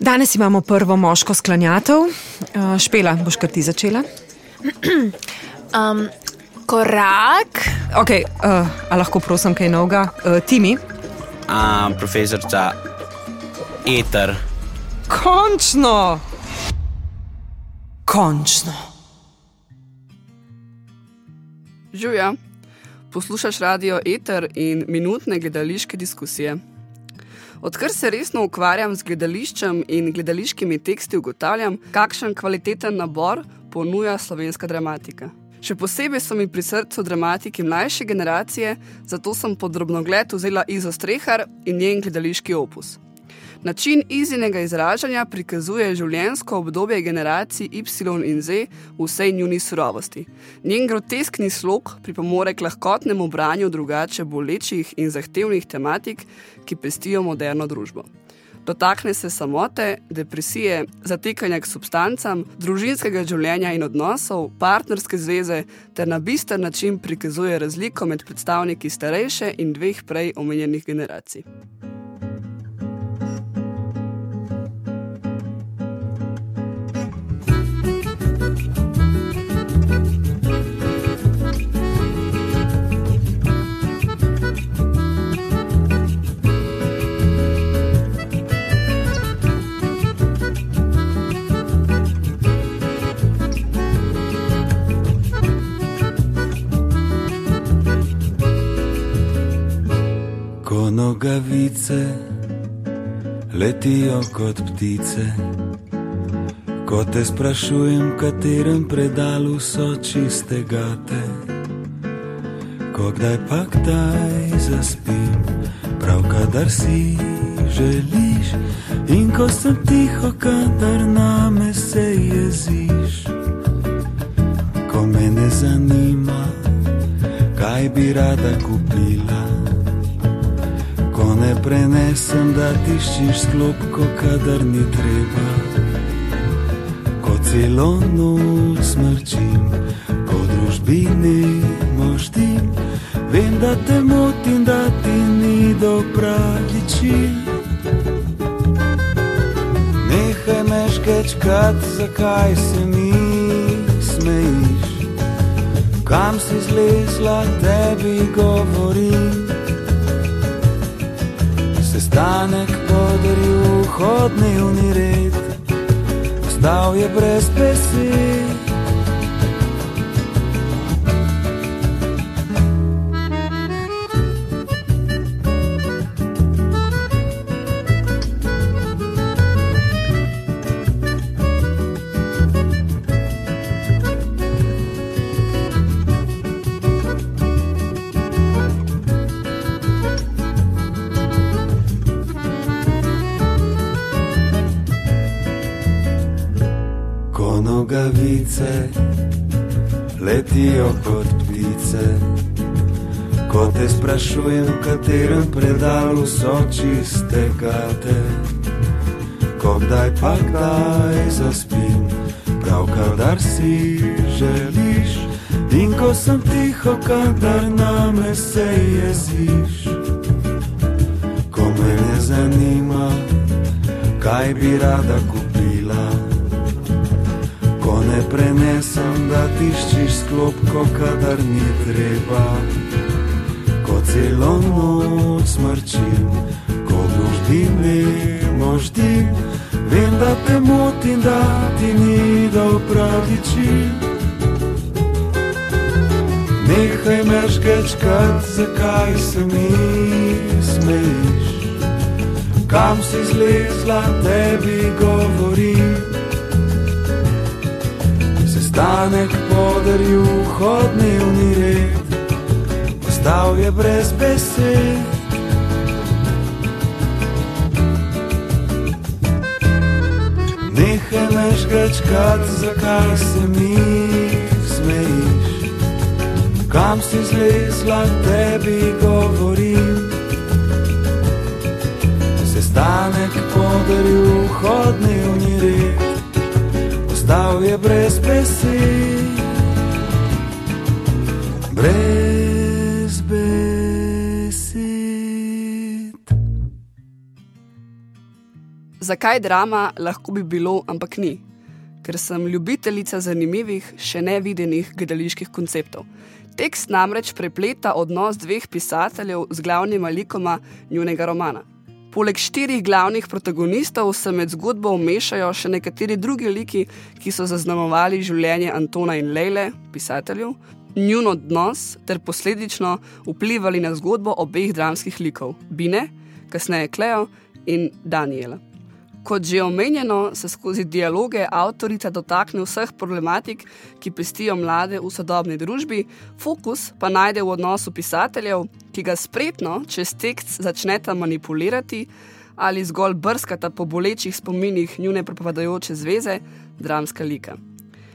Danes imamo prvo moško sklanjatev. Uh, špela, boš kar ti začela? Um, korak. Okay, uh, a lahko prosim kaj novega? Uh, Timi? A, profesorica Eter. Končno! Končno! Žuja, poslušaš radio Eter in minutne gledališke diskusije. Odkar se resno ukvarjam z gledališčem in gledališkimi teksti, ugotavljam, kakšen kvaliteten nabor ponuja slovenska dramatika. Še posebej so mi pri srcu dramatiki mlajše generacije, zato sem pod drobnogled vzela Izo Strehar in njen gledališki opus. Način izinega izražanja prikazuje življenjsko obdobje generacij Y in Z v vsej njuni surovosti. Njen groteskni slog pripomore k lahkotnemu branju drugače bolečih in zahtevnih tematik, ki pestijo moderno družbo. Dotakne se samote, depresije, zatekanja k substancam, družinskega življenja in odnosov, partnerske zveze ter na bistr način prikazuje razliko med predstavniki starejše in dveh prej omenjenih generacij. Nogavice letijo kot ptice, ko te sprašujem, v katerem predalu so čiste gate. Ko kdaj pa kdaj zaspim, prav kadar si želiš, in ko sem tiho, kadar name se jeziš. Ko me ne zanima, kaj bi rada kupila. Ko ne prenesem, da tiščiš sklopko, kadar ni treba. Ko celo noč smrčim, ko družbi ne moštim, vem, da te motim, da ti ni do praviči. Nehaj me škečkat, zakaj se mi smejiš. Kam si zlezla, tebi govorim. Sestanek podaril hodni red, ostal je brez besed. Ko nogavice letijo kot ptice, ko te sprašujem, v katerem predalu so čiste gate. Ko kdaj pa kdaj zaspim, prav kadar si želiš, in ko sem tiho, kadar name se jeziš. Ko me ne zanima, kaj bi rada kupila. Ne prenesem, da tiščiš sklopko, kadar ni treba. Ko celo noč smrčim, ko družbi ne moždim, vem, da te motim, da ti ni da upraviči. Nehaj me žgečkat, zakaj se mi smejiš. Kam si zlezla, tebi govorim. Sestanek podaril hodni red, ostal je brez besed. Nehaj me žgečkat, zakaj se mi smejiš. Kam si zlezla, tebi govorim. Zakaj drama lahko bi bilo, ampak ni? Ker sem ljubiteljica zanimivih, še nevidenih gledaliških konceptov. Tekst namreč prepleta odnos dveh pisateljev z glavnima likoma njunega romana. Poleg štirih glavnih protagonistov se med zgodbo umešajo še nekateri drugi liki, ki so zaznamovali življenje Antona in Lejle, pisateljev, njun odnos ter posledično vplivali na zgodbo obeh dramskih likov: Bine, kasneje Kleo in Daniela. Kot že omenjeno, se skozi dialoge avtorica dotakne vseh problematik, ki pestijo mlade v sodobni družbi, fokus pa najde v odnosu pisateljev, ki ga spretno čez tekst začneta manipulirati ali zgolj brskata po bolečih spominih njune propadajoče zveze, dramska lika.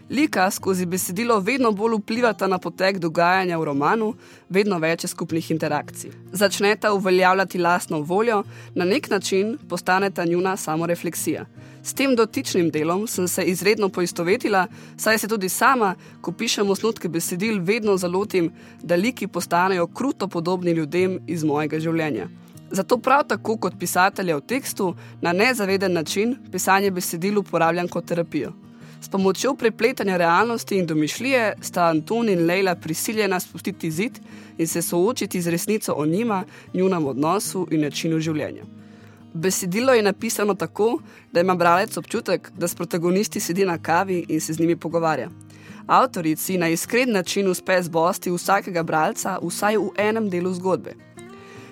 Lika skozi besedilo vedno bolj vplivata na potek dogajanja v romanu, vedno več skupnih interakcij. Začneta uveljavljati lastno voljo, na nek način postaneta njuna samorefleksija. S tem dotičnim delom sem se izredno poistovetila, saj se tudi sama, ko pišem osnutke besedil, vedno zalotim, da liki postanejo kruto podobni ljudem iz mojega življenja. Zato prav tako kot pisatelja v tekstu, na nezaveden način, pisanje besedil uporabljam kot terapijo. S pomočjo prepletanja realnosti in domišljije sta Anton in Leila prisiljena spustiti zid in se soočiti z resnico o njima, njunem odnosu in načinu življenja. Besedilo je napisano tako, da ima bralec občutek, da s protagonisti sedi na kavi in se z njimi pogovarja. Avtorici na iskren način uspe zbosti vsakega bralca vsaj v enem delu zgodbe.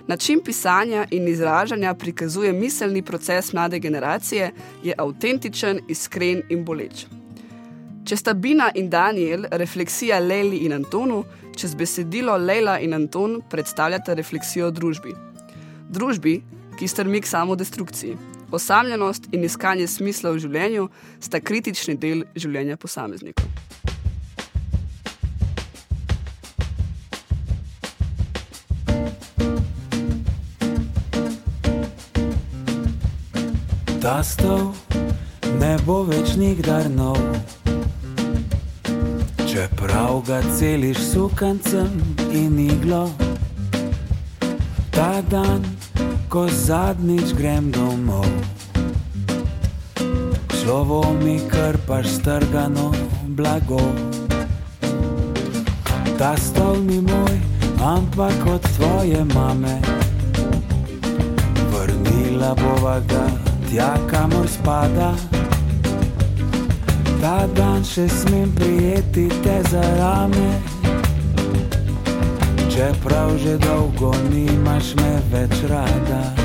Način pisanja in izražanja prikazuje miselni proces mlade generacije, je avtentičen, iskren in boleč. Če sta Bina in Daniel refleksija Leli in Antonu, čez besedilo Leila in Anton predstavljata refleksijo družbi. Družbi, ki strmi k samodestrukciji. Osamljenost in iskanje smisla v življenju sta kritični del življenja posameznikov. Ta stol ne bo več nikdar nov. Čeprav ga celiš sukancem in iglo, ta dan, ko zadnjič grem domov. Slovo mi krpaš strgano blago. Ta stol ni moj, ampak od tvoje mame. Vrnila bova ga tja, kamor spada. Ta dan še smem prijeti te za rame. Čeprav že dolgo nimaš me več rada.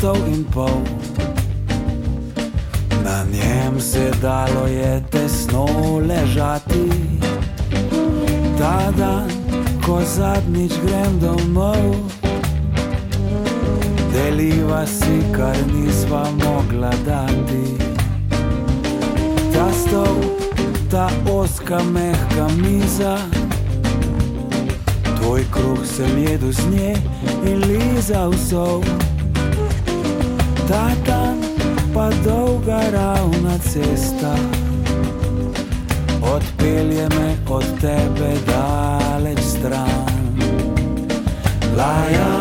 Stol in pol. Na njem se dalo je tesno ležati. Ta dan, ko zadnjič grem domov, deliva si, kar nisva mogla dati. Ta stol, ta oska mehka miza. Tvoj kruh sem jedel z nje in lizal sol. Ta dan pa dolga ravna cesta. Odpelje me od tebe daleč stran. Laja, laja,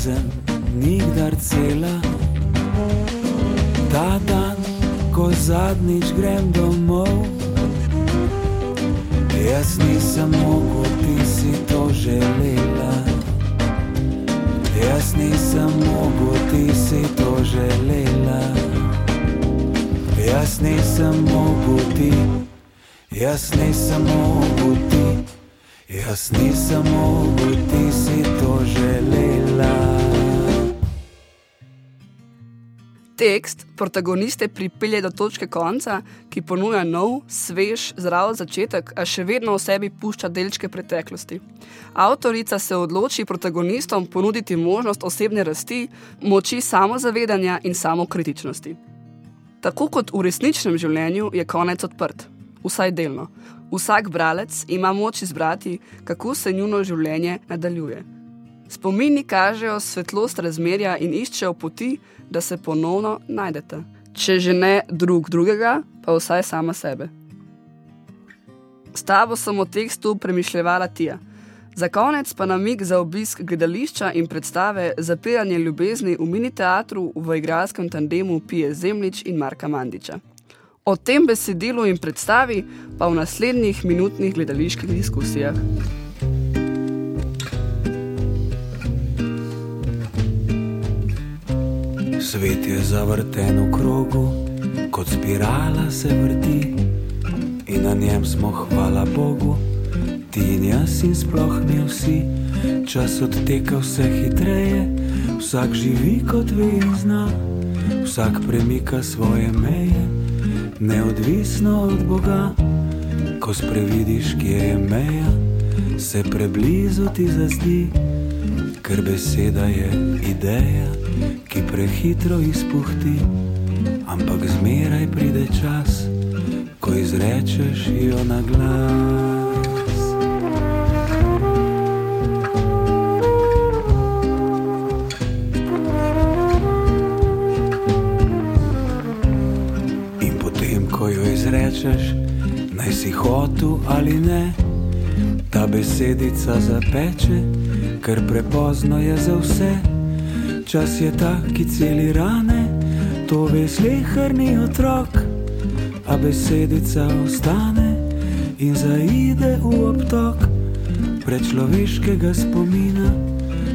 ljubezen nikdar cela. Ta dan, ko zadnjič grem domov, jaz nisem mogel, ti si to želela. Jaz nisem mogel, ti si to želela. Jaz nisem mogel, ti, jaz nisem mogel, ti. Jaz nisem mogel, ti si to želela. Tekst protagoniste pripelje do točke konca, ki ponuja nov, svež, zdrav začetek, a še vedno v sebi pušča delčke preteklosti. Avtorica se odloči protagonistom ponuditi možnost osebne rasti, moči samozavedanja in samokritičnosti. Tako kot v resničnem življenju je konec odprt, vsaj delno. Vsak bralec ima moč izbrati, kako se njuno življenje nadaljuje. Spomini kažejo svetlost razmerja in iščejo poti, da se ponovno najdete. Če že ne drug drugega, pa vsaj sama sebe. S tabo sem o tekstu premišljala Tija. Za konec pa namig za obisk gledališča in predstave Zapiranje ljubezni v mini teatru v igralskem tandemu Pije Zemlič in Marka Mandiča. O tem besedilu in predstavi pa v naslednjih minutnih gledaliških diskusijah. Svet je zavrten v krogu, kot spirala se vrti, in na njem smo, hvala Bogu, ti in jaz in sploh mi vsi. Čas odteka vse hitreje, vsak živi kot ve in zna, vsak premika svoje meje, neodvisno od Boga. Ko sprevidiš, kje je meja, se preblizu ti zazdi, ker beseda je ideja ki prehitro izpuhti, ampak zmeraj pride čas, ko izrečeš jo na glas. In potem, ko jo izrečeš, naj si hotel ali ne, ta besedica zapeče, ker prepozno je za vse. Čas je ta, ki celi rane, to veš, lehrni otrok, a besedica ostane in zaide v obtok prečloveškega spomina,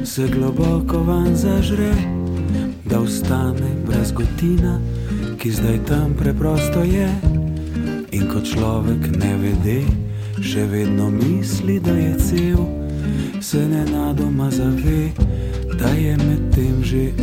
se globoko van zažre, da ostane brez gotina, ki zdaj tam preprosto je. In ko človek ne vede, še vedno misli, da je cel, se ne nadoma zave da je medtem že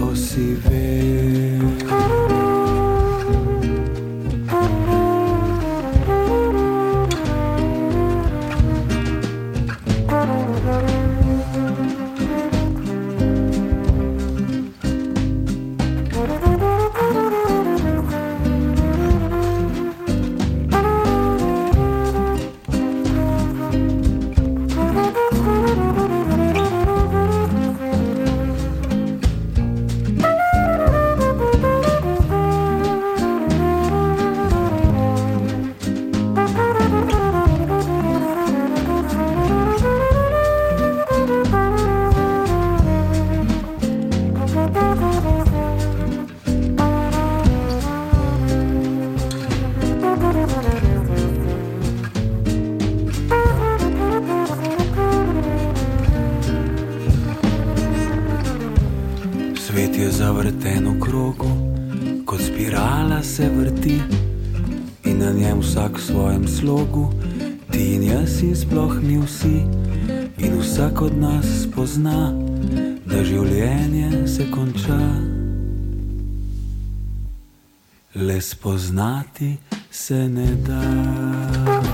vsak od nas spozna, da življenje se konča. Le spoznati se ne da.